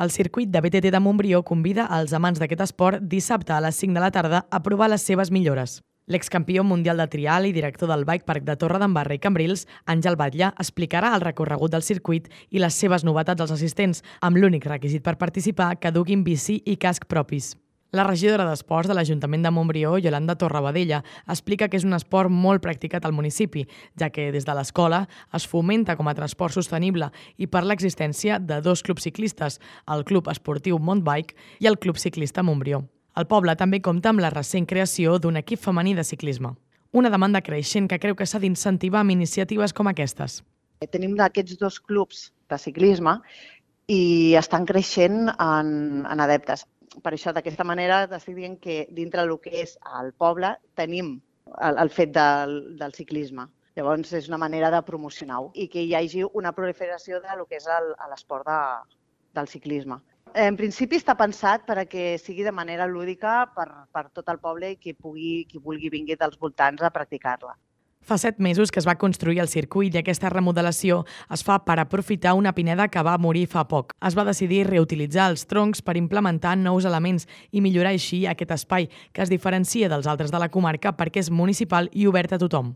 El circuit de BTT de Montbrió convida als amants d'aquest esport dissabte a les 5 de la tarda a provar les seves millores. L'excampió mundial de trial i director del Bike Park de Torre d'Embarra i Cambrils, Àngel Batlle, explicarà el recorregut del circuit i les seves novetats als assistents, amb l'únic requisit per participar que duguin bici i casc propis. La regidora d'Esports de l'Ajuntament de Montbrió, Yolanda Torrabadella, explica que és un esport molt practicat al municipi, ja que des de l'escola es fomenta com a transport sostenible i per l'existència de dos clubs ciclistes, el Club Esportiu Montbike i el Club Ciclista Montbrió. El poble també compta amb la recent creació d'un equip femení de ciclisme. Una demanda creixent que creu que s'ha d'incentivar amb iniciatives com aquestes. Tenim aquests dos clubs de ciclisme i estan creixent en, en adeptes. Per això, d'aquesta manera, estic dient que dintre del que és el poble tenim el, el fet del, del ciclisme. Llavors, és una manera de promocionar-ho i que hi hagi una proliferació de lo que és l'esport de, del ciclisme. En principi està pensat per a que sigui de manera lúdica per, per tot el poble i qui, pugui, qui vulgui vingui dels voltants a practicar-la. Fa set mesos que es va construir el circuit i aquesta remodelació es fa per aprofitar una pineda que va morir fa poc. Es va decidir reutilitzar els troncs per implementar nous elements i millorar així aquest espai que es diferencia dels altres de la comarca perquè és municipal i obert a tothom.